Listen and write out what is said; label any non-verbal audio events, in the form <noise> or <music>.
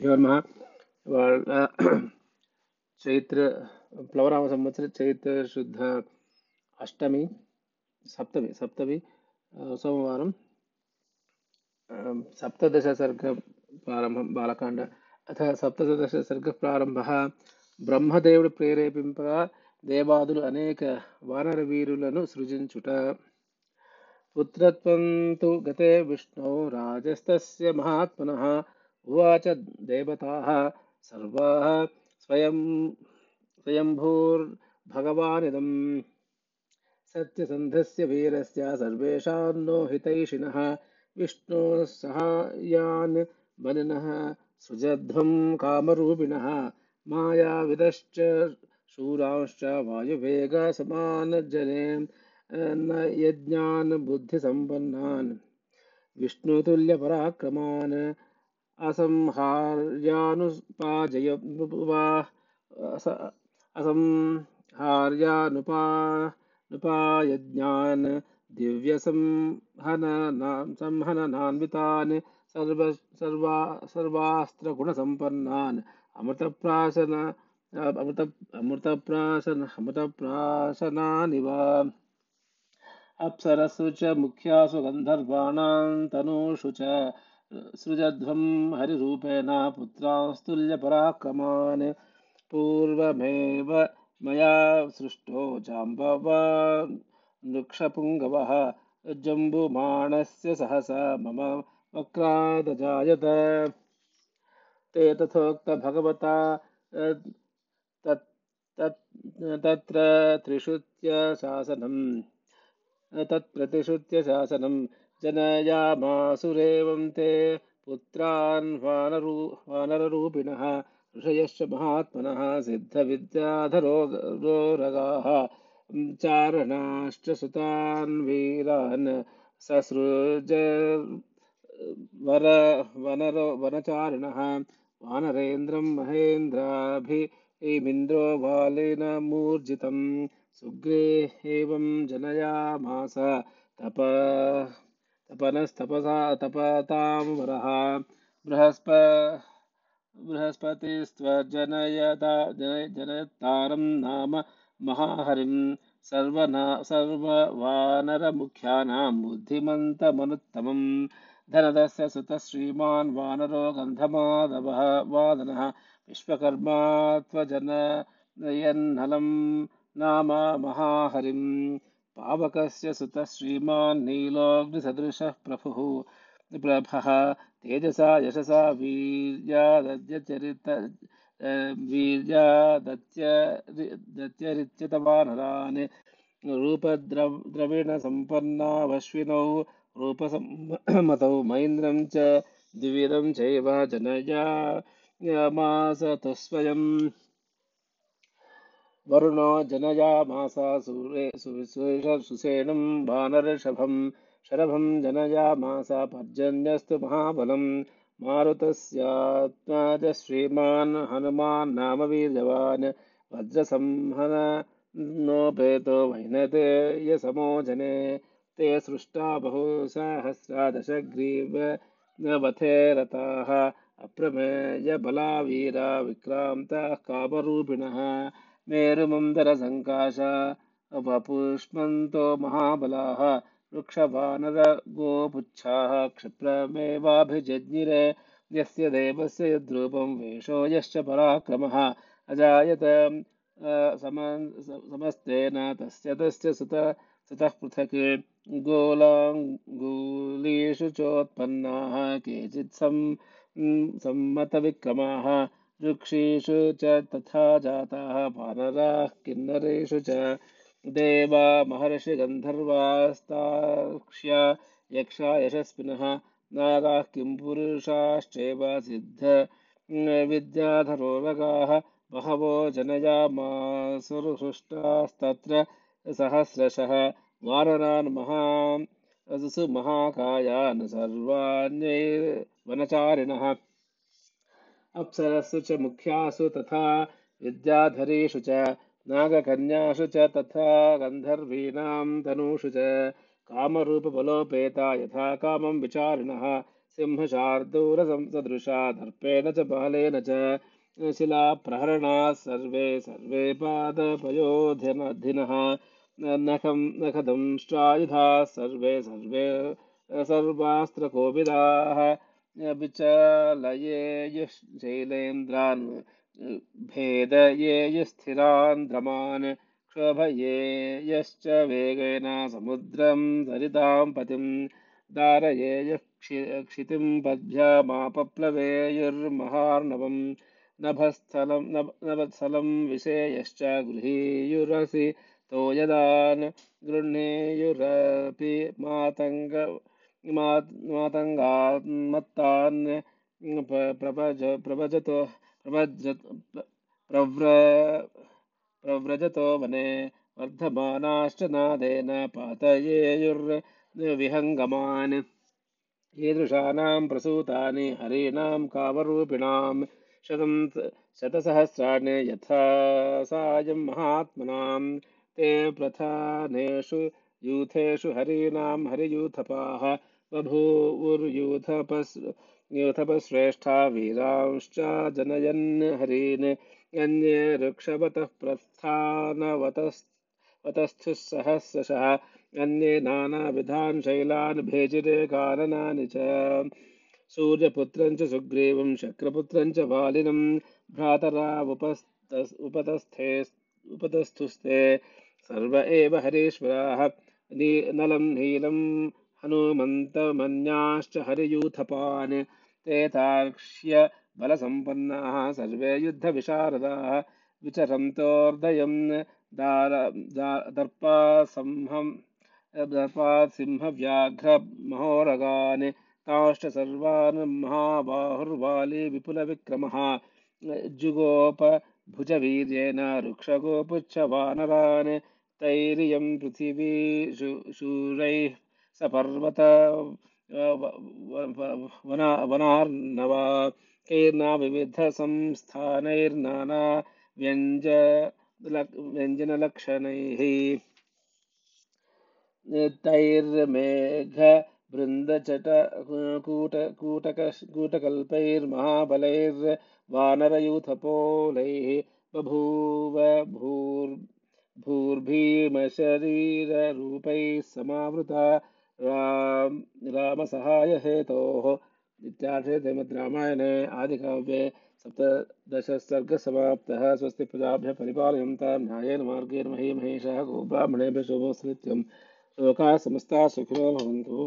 ఇవన్న వాళ్ళ <clears throat> చైత్ర ప్లవరామ సంవత్సర చైత్ర శుద్ధ అష్టమి సప్తమి సప్తమి సోమవారం సప్తదశ సర్గ ప్రారంభం బాలకాండ అథ సప్తదశ సర్గ ప్రారంభ. బ్రహ్మదేవుడు ప్రేరేపింపగా దేవాదులు అనేక వానర వీరులను సృజించుట. పుత్రత్వంతు గతే విష్ణు రాజస్తస్య మహాత్మన उवाच देवताः सर्वाः स्वयं स्वयम्भूर्भगवानिदं सत्यसन्धस्य वीरस्य सर्वेषां नो हितैषिणः विष्णोः सहायान् बलिनः सृजध्वं कामरूपिणः मायाविदश्च शूरांश्च वायुवेगसमानजने न यज्ञान् बुद्धिसम्पन्नान्। विष्णुतुल्यपराक्रमान् असंहार्यानुपाजय वा अस- असंहार्यानुपानुपायज्ञान् दिव्यसंहननान् संहननान्वितान् सर्व सर्वा सर्वास्त्रगुणसम्पन्नान्, अमृतप्राशन अमृत अमृतप्राशन अमृतप्राशनानि वा अप्सरसु च मुख्यासु गन्धर्वाणां तनूषु च सृजध्वं हरिरूपेण पुत्रांस्तुल्यपराक्रमान् पूर्वमेव मया सृष्टो जाम्बव नृक्षपुङ्गवः जम्बुमाणस्य सहसा मम वक्रादजायत ते तथोक्त भगवता तत् तत्, तत्र त्रिषुत्यशासनम् तत्प्रतिश्रुत्य शासनं जनयामासुरेवं ते पुत्रान् वानरू, वानररूपिणः, ऋषयश्च महात्मनः सिद्धविद्याधरोरगाः चारणाश्च सुतान् वीरान् ससृज वर वनरो, वनचारिणः, वानरेन्द्रं महेन्द्राभिमिन्द्रो बालेन मूर्जितं सुग्रे एवं जनयामास, तप तपनस्तपसा तपतां वरः बृहस्प बृहस्पतिस्त्वजनयता जन जनयतारं नाम महाहरिं। सर्वना सर्ववानरमुख्यानां बुद्धिमन्तमनुत्तमम् धनदस्य सुतः श्रीमान् वानरो गन्धमादवः वादनः। विश्वकर्मा त्वजनयन्नलं नाम महाहरिं पावकस्य सुतः श्रीमान् नीलोऽग्निसदृशः प्रभुः। प्रभः तेजसा यशसा वीर्यादद्यचरित वीर्यादत्यरिच्यतवानरान् रूपद्रविणसम्पन्नावश्विनौ रूपसम्मतौ महेन्द्रं च द्विविधं चैव जनयामास तस्वयम् वरुणो जनयामास सुसेनं वानरषभं शरभं जनयामास पर्जन्यस्तु महाबलं। मारुतस्यात्मज श्रीमान् हनुमान् नाम वीर्यवान् वज्रसंहन नोपेतो वैनतेयसमो जने। ते सृष्टा बहुसहस्रा दशग्रीव वथे रताः अप्रमेय बलावीरा विक्रान्ताः कामरूपिणः मेरुमन्दरसङ्काश महाबलाः, वृक्षवानरगोपुच्छाः, क्षिप्रमेवाभिजज्ञिरे, यस्य देवस्य यद्रूपं वेषो यश्च पराक्रमः, अजायत समस्तेन, तस्य तस्य सुत, सुतः पृथक्, गोलाङ्गूलीषु चोत्पन्नाः, केचित् सं सम्मतविक्रमाः वृक्षेषु च तथा जाताः वानराः किन्नरेषु च देवा महर्षिगन्धर्वास्ताक्ष्या यक्षा, यशस्विनः, नागाः किंपुरुषाश्चैव सिद्ध विद्याधरोरगाः, बहवो जनयामासुरहृष्टास्तत्र सहस्रशः, वानरान् महान् महाकायान् सर्वाण्यैर्वनचारिणः अप्सरसु च मुख्यासु तथा विद्याधरेषु च, नागकन्यासु च तथा गन्धर्वीणां तनूषु च। कामरूपबलोपेता यथा कामं विचारिणः सिंहशार्दूलसदृशा दर्पेण च बालेन च, शिलाप्रहरणाः सर्वे सर्वे पादपयोधिनः नखं नखदंष्ट्रायुधाः सर्वे सर्वे सर्वास्त्रकोविदाः। शैलेन्द्रान् विचालयेयुश्चैलेन्द्रान् भेदयेयुस्थिरान् द्रमान् क्षोभयेयश्च वेगेन समुद्रं सरितां पतिं दारयेयः क्षि क्षितिं पद्भ्यामापप्लवेयुर्महार्णवं नभस्थलं नभ नभत्सलं विषेयश्च गृहीयुरसि तोयदान् गृह्णेयुरपि मातङ्ग मातङ्गान्मत्तान् प्रभज प्रभजतो प्रभज प्रव्र प्रव्रजतो वने वर्धमानाश्च नादेन पातयेयुर्विहङ्गमान्। ईदृशानां प्रसूतानि, हरीणां कामरूपिणां शतं शतसहस्राणि यथा सायं महात्मनां। ते प्रधानेषु यूथेषु हरीणां हरियूथपाः। बभूवुर्यूथपस् यूथपश्रेष्ठा वीरांश्च जनयन् हरीन् अन्ये ऋक्षवतः प्रस्थानवतस्थुः सहस्रशः अन्ये नानाविधान् शैलान् भेजिरे काननानि च। सूर्यपुत्रं च सुग्रीवं शक्रपुत्रं च वालिनं भ्रातरा उपतस्थे, उपतस्थुस्ते। सर्व एव हरीश्वराः नलं नीलं हनुमन्तमन्याश्च हरियूथपान् ते तार्क्ष्य बलसम्पन्नाः सर्वे युद्धविशारदाः विचरन्तोर्दयं दर्पासंहं दर्पासिंहव्याघ्रमहोरगान् ताश्च सर्वान् महाबाहुर्वाली विपुलविक्रमः। जुगोपभुजवीर्येण रुक्षगोपुच्छवानरान् तैरियं पृथिवी शूरैः सपर्वत वना, वनार्णवा कैर्ना विविधसंस्थानैर्नाना व्यञ्ज व्यञ्जनलक्षणैः तैर्मेघबृन्दचट कूट कूटक कूटकल्पैर्महाबलैर्वानरयूथपोलैः बभूव, भूर्, भूर्भीमशरीररूपैः समावृता राम रामसहायहेतोः इत्यार्थे श्रीमद्रामायणे आदिकाव्ये सप्तदशसर्गसमाप्तः स्वस्ति प्रजाभ्यः परिपालयन्तां न्यायेन मार्गेण महीमहेशः गोब्राह्मणेभ्यः शुभोऽस्तु नित्यं लोकाः समस्ताः सुखिनो भवन्तु।